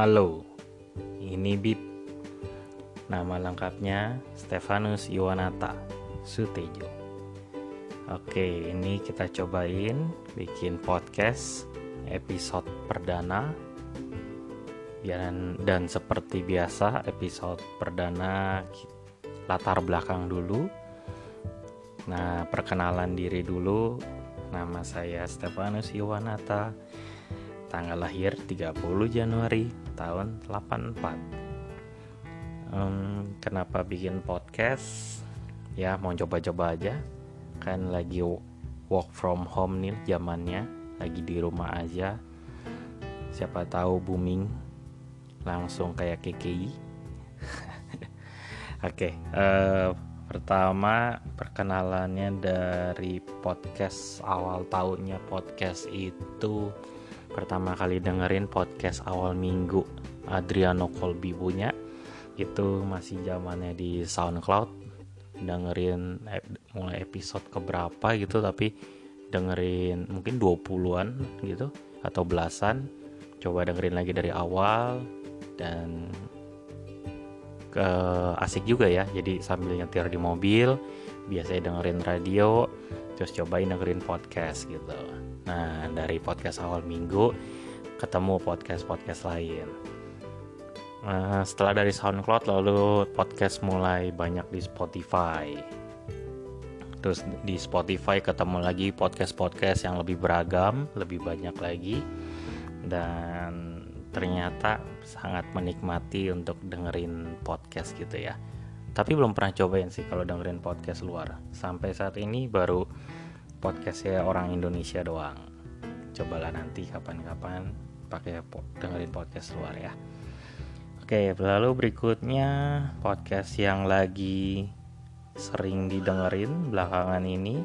Halo, ini Bib. Nama lengkapnya Stefanus Iwanata Sutejo. Oke, ini kita cobain bikin podcast episode perdana. Dan, dan seperti biasa, episode perdana latar belakang dulu. Nah, perkenalan diri dulu. Nama saya Stefanus Iwanata tanggal lahir 30 Januari tahun 84 um, kenapa bikin podcast? Ya mau coba-coba aja. Kan lagi work from home nih zamannya. Lagi di rumah aja. Siapa tahu booming langsung kayak KKI oke okay, uh, pertama perkenalannya dari podcast awal tahunnya podcast itu pertama kali dengerin podcast awal minggu Adriano Colby punya itu masih zamannya di SoundCloud. Dengerin mulai episode keberapa gitu tapi dengerin mungkin 20-an gitu atau belasan. Coba dengerin lagi dari awal dan ke asik juga ya. Jadi sambil nyetir di mobil biasanya dengerin radio terus cobain dengerin podcast gitu Nah, dari podcast awal minggu ketemu podcast-podcast lain. Nah, setelah dari SoundCloud lalu podcast mulai banyak di Spotify. Terus di Spotify ketemu lagi podcast-podcast yang lebih beragam, lebih banyak lagi. Dan ternyata sangat menikmati untuk dengerin podcast gitu ya. Tapi belum pernah cobain sih kalau dengerin podcast luar. Sampai saat ini baru podcastnya orang Indonesia doang. Cobalah nanti kapan-kapan pakai dengerin podcast luar ya. Oke lalu berikutnya podcast yang lagi sering didengerin belakangan ini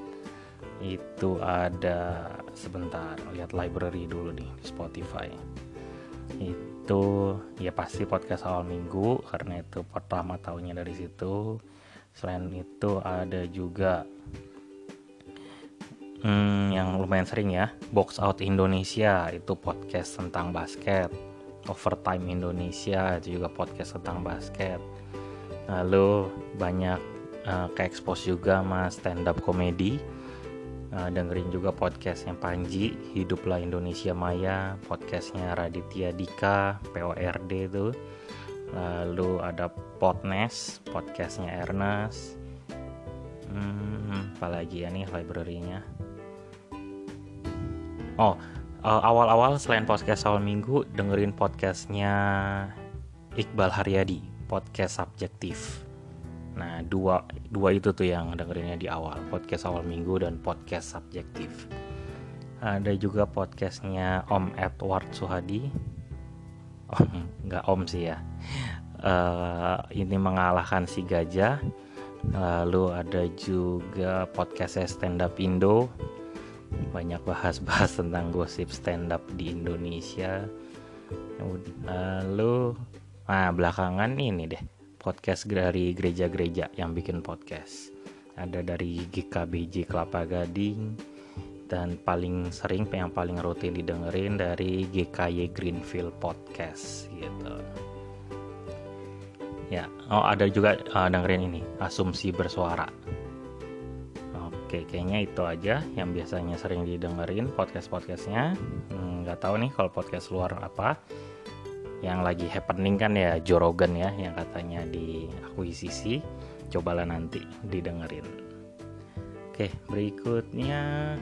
itu ada sebentar lihat library dulu nih di Spotify. Itu ya pasti podcast awal minggu karena itu pertama tahunnya dari situ. Selain itu ada juga hmm, yang lumayan sering ya Box Out Indonesia itu podcast tentang basket. Overtime Indonesia itu juga podcast tentang basket. Lalu banyak uh, ke expose juga sama stand up comedy uh, dengerin juga podcastnya Panji Hiduplah Indonesia Maya podcastnya Raditya Dika PORD itu. Lalu ada Podnest podcastnya Ernest. Hmm, apalagi ya nih library-nya oh uh, awal-awal selain podcast awal minggu dengerin podcastnya Iqbal Haryadi podcast subjektif. Nah dua dua itu tuh yang dengerinnya di awal podcast awal minggu dan podcast subjektif. Ada juga podcastnya Om Edward Suhadi. Om nggak Om sih ya. Uh, ini mengalahkan si gajah. Lalu ada juga podcastnya Stand Up Indo banyak bahas-bahas tentang gosip stand up di Indonesia. Lalu nah belakangan ini deh podcast dari gereja-gereja yang bikin podcast. Ada dari GKBJ Kelapa Gading dan paling sering yang paling rutin didengerin dari GKY Greenfield Podcast gitu. Ya oh ada juga uh, dengerin ini asumsi bersuara Oke, kayaknya itu aja yang biasanya sering didengerin podcast-podcastnya. Hmm, nggak hmm, tahu nih kalau podcast luar apa. Yang lagi happening kan ya Jorogen ya, yang katanya di akuisisi. Cobalah nanti didengerin. Oke, berikutnya.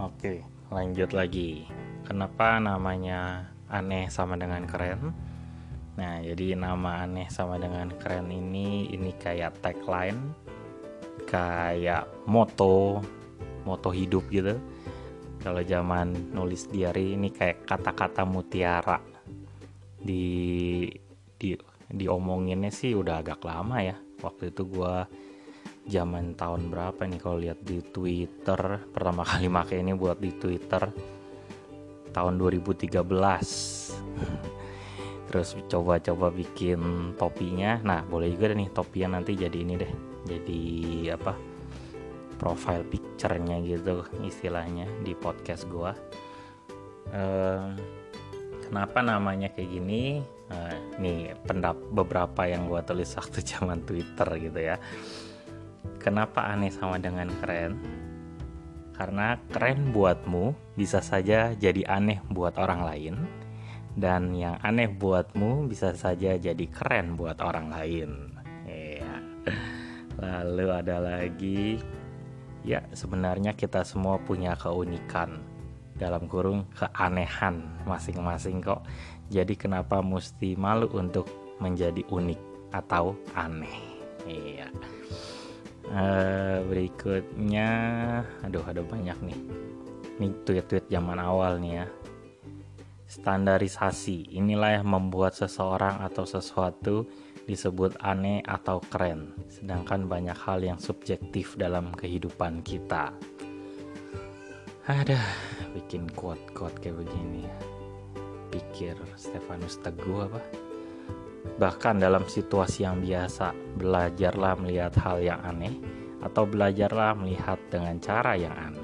Oke, lanjut lagi. Kenapa namanya aneh sama dengan keren? Nah, jadi nama aneh sama dengan keren ini ini kayak tagline, kayak moto, moto hidup gitu. Kalau zaman nulis diary ini kayak kata-kata mutiara. Di di diomonginnya sih udah agak lama ya. Waktu itu gua zaman tahun berapa nih kalau lihat di Twitter pertama kali pakai ini buat di Twitter tahun 2013 terus coba-coba bikin topinya. Nah boleh juga nih topinya nanti jadi ini deh jadi apa profile picture-nya gitu istilahnya di podcast gua. Uh, kenapa namanya kayak gini? Uh, nih pendap beberapa yang gue tulis waktu zaman Twitter gitu ya. Kenapa aneh sama dengan keren? Karena keren buatmu bisa saja jadi aneh buat orang lain dan yang aneh buatmu bisa saja jadi keren buat orang lain ya lalu ada lagi ya sebenarnya kita semua punya keunikan dalam kurung keanehan masing-masing kok. Jadi kenapa mesti malu untuk menjadi unik atau aneh? Iya. Uh, berikutnya, aduh ada banyak nih. Ini tweet-tweet zaman awal nih ya. Standarisasi inilah yang membuat seseorang atau sesuatu disebut aneh atau keren, sedangkan banyak hal yang subjektif dalam kehidupan kita. Ada bikin quote-quote kayak begini Pikir Stefanus Teguh apa? Bahkan dalam situasi yang biasa, belajarlah melihat hal yang aneh atau belajarlah melihat dengan cara yang aneh.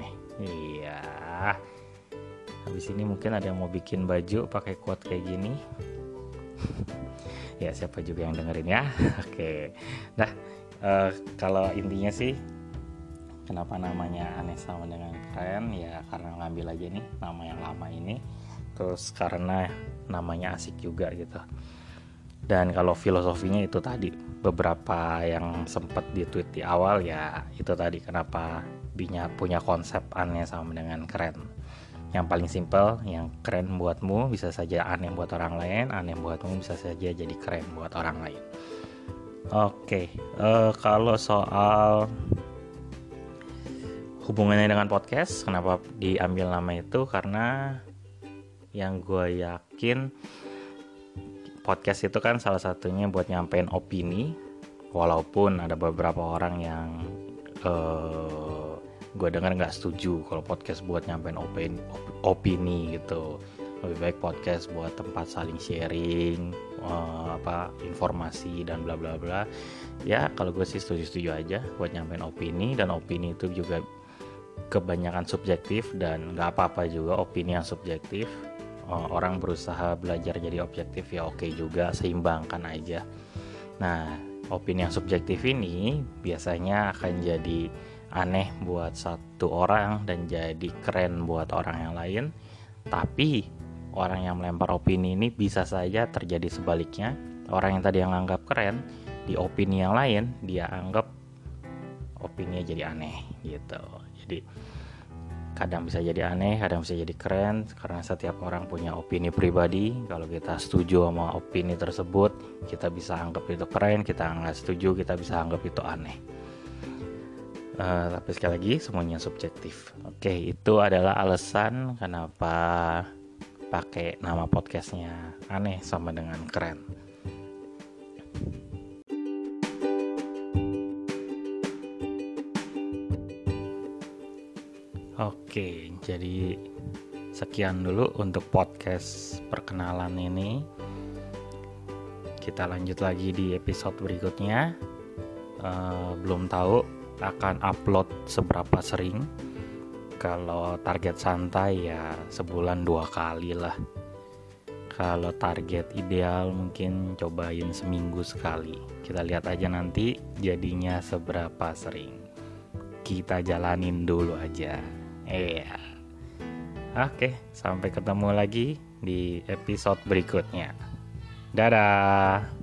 Habis ini mungkin ada yang mau bikin baju pakai quote kayak gini. ya siapa juga yang dengerin ya. Oke. Nah, uh, kalau intinya sih kenapa namanya aneh sama dengan keren ya karena ngambil aja nih nama yang lama ini terus karena namanya asik juga gitu dan kalau filosofinya itu tadi beberapa yang sempat di tweet di awal ya itu tadi kenapa binya punya konsep aneh sama dengan keren yang paling simpel yang keren buatmu bisa saja aneh buat orang lain aneh buatmu bisa saja jadi keren buat orang lain oke okay. uh, eh, kalau soal hubungannya dengan podcast kenapa diambil nama itu karena yang gue yakin podcast itu kan salah satunya buat nyampein opini walaupun ada beberapa orang yang uh, gue dengar nggak setuju kalau podcast buat nyampein opini, opini gitu. Lebih baik podcast buat tempat saling sharing uh, apa informasi dan bla bla bla. Ya kalau gue sih setuju setuju aja buat nyampein opini dan opini itu juga kebanyakan subjektif dan nggak apa-apa juga opini yang subjektif. Orang berusaha belajar jadi objektif ya oke juga seimbangkan aja. Nah opini yang subjektif ini biasanya akan jadi aneh buat satu orang dan jadi keren buat orang yang lain tapi orang yang melempar opini ini bisa saja terjadi sebaliknya orang yang tadi yang anggap keren di opini yang lain dia anggap opini jadi aneh gitu jadi kadang bisa jadi aneh, kadang bisa jadi keren karena setiap orang punya opini pribadi. Kalau kita setuju sama opini tersebut, kita bisa anggap itu keren, kita nggak setuju, kita bisa anggap itu aneh. Uh, tapi sekali lagi semuanya subjektif. Oke, itu adalah alasan kenapa pakai nama podcastnya aneh sama dengan keren. Oke, jadi sekian dulu untuk podcast perkenalan ini. Kita lanjut lagi di episode berikutnya. Uh, belum tahu akan upload seberapa sering. Kalau target santai ya sebulan dua kali lah. Kalau target ideal mungkin cobain seminggu sekali. Kita lihat aja nanti jadinya seberapa sering. Kita jalanin dulu aja. Iya. Oke, sampai ketemu lagi di episode berikutnya. Dadah.